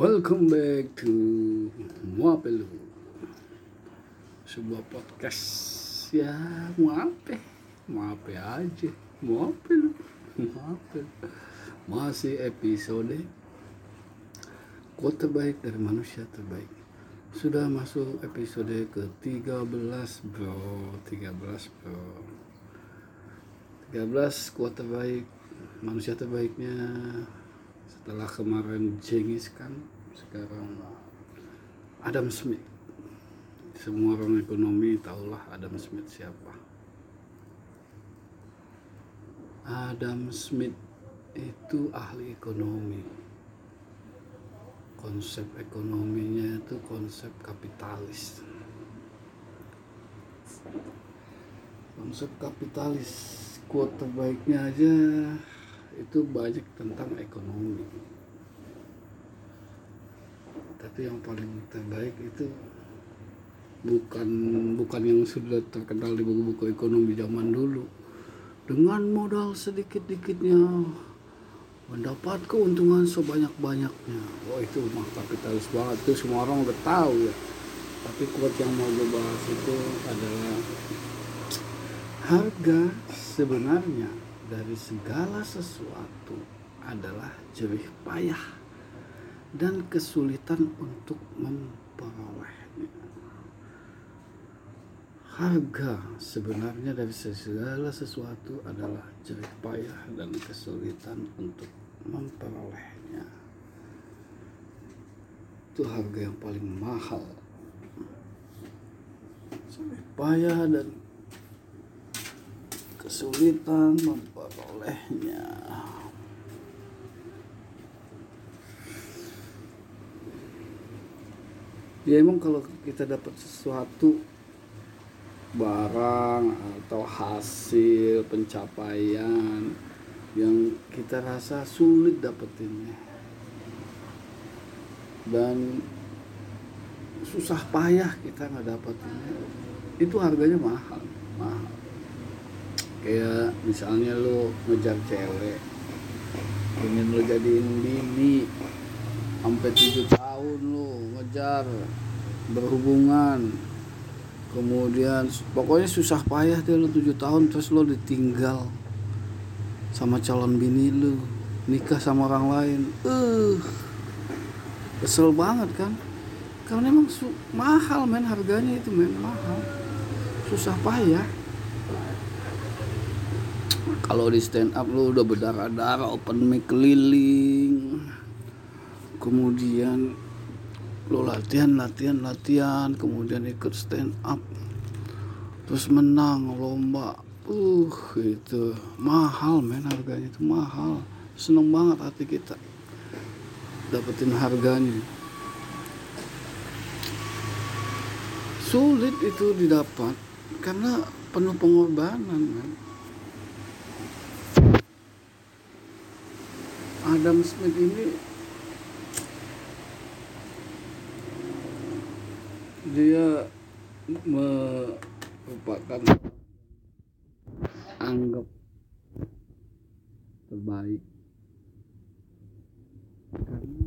Welcome back to Muapelu Sebuah podcast ya muape Muape aja Muapelu Muapelu Masih episode Quote terbaik dari manusia terbaik. Sudah masuk episode ke-13 bro. 13 bro. 13 quote terbaik Manusia terbaiknya setelah kemarin Jengis kan sekarang Adam Smith. Semua orang ekonomi tahulah Adam Smith siapa. Adam Smith itu ahli ekonomi. Konsep ekonominya itu konsep kapitalis. Konsep kapitalis quote terbaiknya aja itu banyak tentang ekonomi tapi yang paling terbaik itu bukan bukan yang sudah terkenal di buku-buku ekonomi zaman dulu. Dengan modal sedikit-dikitnya mendapat keuntungan sebanyak-banyaknya. Wah itu mah kapitalis banget. Itu semua orang udah tahu ya. Tapi quote yang mau gue bahas itu adalah harga sebenarnya dari segala sesuatu adalah jerih payah dan kesulitan untuk memperolehnya. Harga sebenarnya dari segala sesuatu adalah jerih payah dan kesulitan untuk memperolehnya. Itu harga yang paling mahal. Jerih payah dan kesulitan memperolehnya. Ya emang kalau kita dapat sesuatu barang atau hasil pencapaian yang kita rasa sulit dapetinnya. Dan susah payah kita nggak dapetinnya. Itu harganya mahal mahal. Kayak misalnya lo ngejar cewek ingin lo jadiin bini sampai tujuh tahun lo ngejar berhubungan. Kemudian pokoknya susah payah deh lo tujuh tahun terus lo ditinggal sama calon bini lo nikah sama orang lain. Eh uh, kesel banget kan? Karena emang mahal men harganya itu men mahal. Susah payah. Kalau di stand up lu udah berdarah-darah open mic keliling. Kemudian lu latihan latihan latihan kemudian ikut stand up. Terus menang lomba. Uh itu mahal men harganya itu mahal. Seneng banget hati kita dapetin harganya. Sulit itu didapat karena penuh pengorbanan Adam Smith ini dia merupakan anggap terbaik karena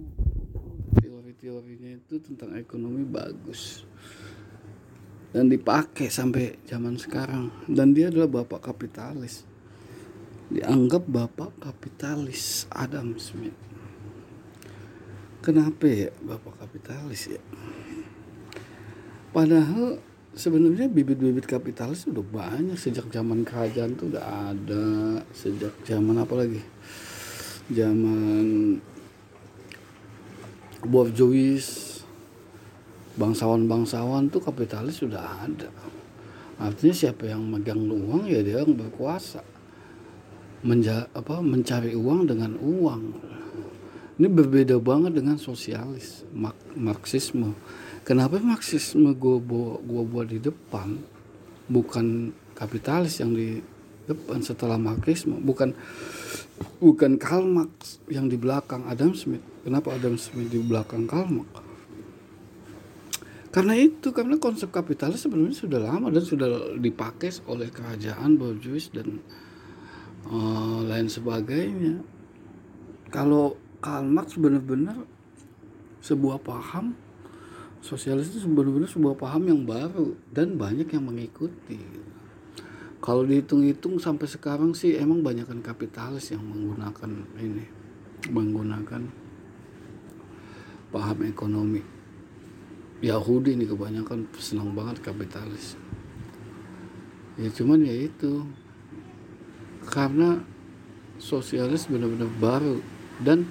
teori-teorinya itu tentang ekonomi bagus dan dipakai sampai zaman sekarang dan dia adalah bapak kapitalis dianggap bapak kapitalis Adam Smith. Kenapa ya bapak kapitalis ya? Padahal sebenarnya bibit-bibit kapitalis udah banyak. Sejak zaman kerajaan tuh udah ada. Sejak zaman apa lagi? Zaman Borjuis bangsawan-bangsawan tuh kapitalis sudah ada. Artinya siapa yang megang uang ya dia yang berkuasa. Menja apa mencari uang dengan uang. Ini berbeda banget dengan sosialis Mark, marxisme kenapa marxisme gue bawa gue buat di depan bukan kapitalis yang di depan setelah marxisme? Bukan bukan Karl Marx yang di belakang Adam Smith. Kenapa Adam Smith di belakang Karl Marx? Karena itu karena konsep kapitalis sebenarnya sudah lama dan sudah dipakai oleh kerajaan Borjuis dan uh, lain sebagainya. Kalau Karl Marx benar-benar sebuah paham sosialis itu sebenarnya sebuah paham yang baru dan banyak yang mengikuti. Kalau dihitung-hitung sampai sekarang sih emang banyak kan kapitalis yang menggunakan ini menggunakan paham ekonomi. Yahudi ini kebanyakan senang banget kapitalis. Ya cuman ya itu karena sosialis benar-benar baru dan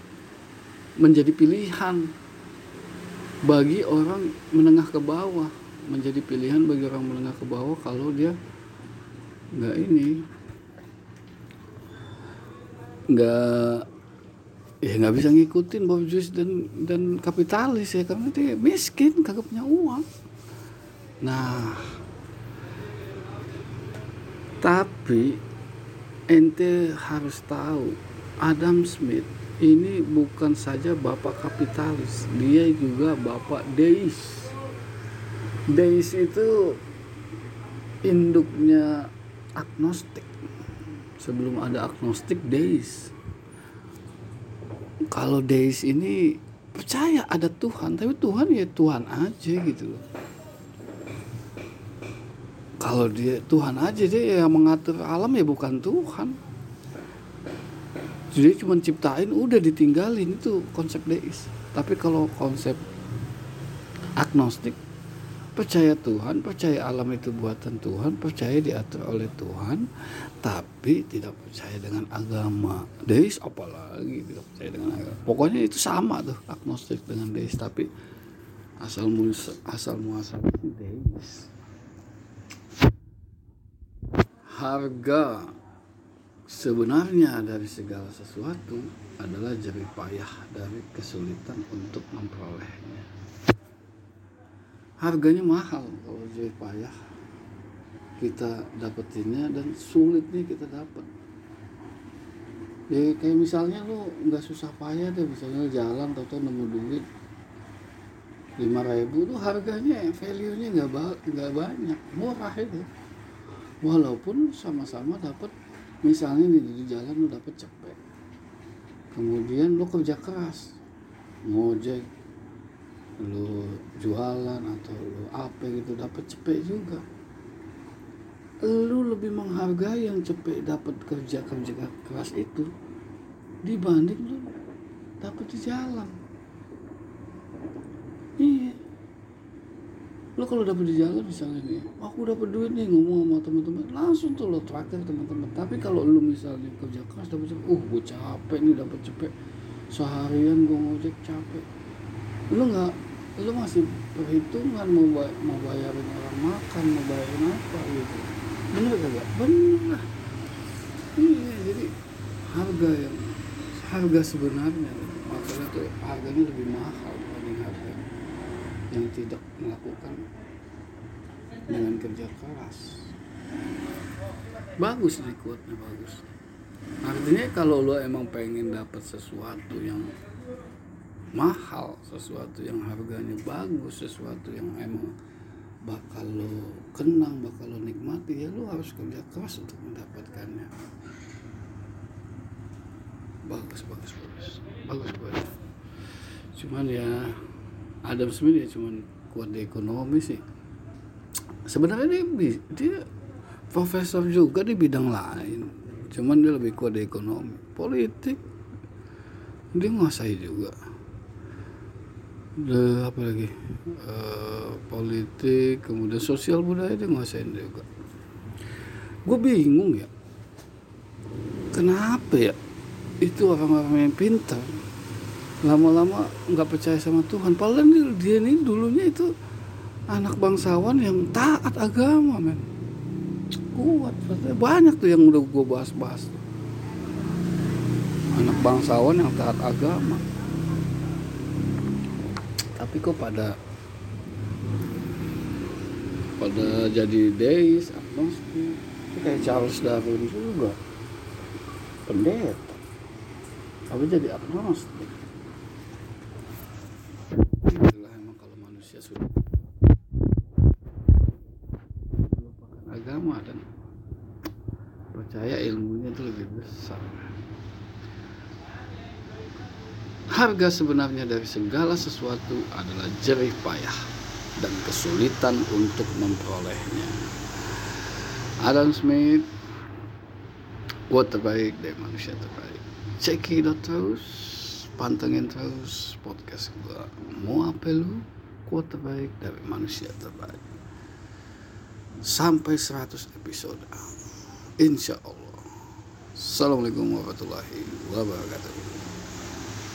menjadi pilihan bagi orang menengah ke bawah. Menjadi pilihan bagi orang menengah ke bawah kalau dia nggak ini. Nggak ya nggak bisa ngikutin borjuis dan dan kapitalis ya karena dia miskin kagak punya uang. Nah tapi ente harus tahu Adam Smith ini bukan saja bapak kapitalis dia juga bapak deis. Deis itu induknya agnostik. Sebelum ada agnostik deis. Kalau deis ini percaya ada Tuhan tapi Tuhan ya Tuhan aja gitu. Kalau dia Tuhan aja dia yang mengatur alam ya bukan Tuhan jadi cuma ciptain udah ditinggalin itu konsep deis tapi kalau konsep agnostik percaya Tuhan, percaya alam itu buatan Tuhan, percaya diatur oleh Tuhan, tapi tidak percaya dengan agama. Deis apalagi tidak percaya dengan agama. Pokoknya itu sama tuh agnostik dengan deis, tapi asal asal muasal deis. Harga sebenarnya dari segala sesuatu adalah jerih payah dari kesulitan untuk memperolehnya. Harganya mahal kalau jadi payah kita dapetinnya dan sulitnya kita dapat. Ya kayak misalnya lu nggak susah payah deh misalnya jalan atau nemu duit lima ribu tuh harganya value nya nggak ba banyak murah itu. Walaupun sama-sama dapat misalnya nih di jalan lu dapat cepet kemudian lu kerja keras. Ngojek lu jualan atau lu apa gitu dapat cepet juga. Lu lebih menghargai yang cepet dapat kerja kerja keras itu dibanding lu dapat di jalan iya lo kalau dapat di jalan misalnya nih aku dapat duit nih ngomong sama teman-teman langsung tuh lo traktir teman-teman tapi kalau lu misalnya kerja keras dapat cepet uh gue capek nih dapat cepet. Seharian gue ngojek capek. Lu nggak lu masih perhitungan mau mau bayarin orang makan mau bayarin apa gitu. Bener gak bener lah. Iya jadi harga yang harga sebenarnya makanya tuh harganya lebih mahal yang tidak melakukan dengan kerja keras. Bagus nih kuatnya bagus. Artinya kalau lo emang pengen dapat sesuatu yang mahal sesuatu yang harganya bagus sesuatu yang emang bakal lo kenang bakal lo nikmati ya lo harus kerja keras untuk mendapatkannya. Bagus bagus bagus. Bagus bagus. Cuman ya Adam Smith ya cuman kuat di ekonomi sih. Sebenarnya dia, dia profesor juga di bidang lain. Cuman dia lebih kuat di ekonomi. Politik dia nguasai juga. Udah apa lagi? Uh, politik kemudian sosial budaya dia nguasain juga. Gue bingung ya. Kenapa ya? Itu orang-orang yang pintar lama-lama nggak percaya sama Tuhan. Padahal dia ini dulunya itu anak bangsawan yang taat agama men. Kuat banyak tuh yang udah gue bahas-bahas. Anak bangsawan yang taat agama. Tapi kok pada pada jadi deis agnostik kayak Charles Darwin juga. Pendeta. Tapi jadi agnostik itulah emang kalau manusia sudah agama dan percaya ilmunya itu lebih besar harga sebenarnya dari segala sesuatu adalah jerih payah dan kesulitan untuk memperolehnya. Adam Smith, quote terbaik dari manusia terbaik. Cekidot terus, pantengin terus podcast gua. Mau apa lu? Quote terbaik dari manusia terbaik. Sampai 100 episode. Insya Allah. Assalamualaikum warahmatullahi wabarakatuh.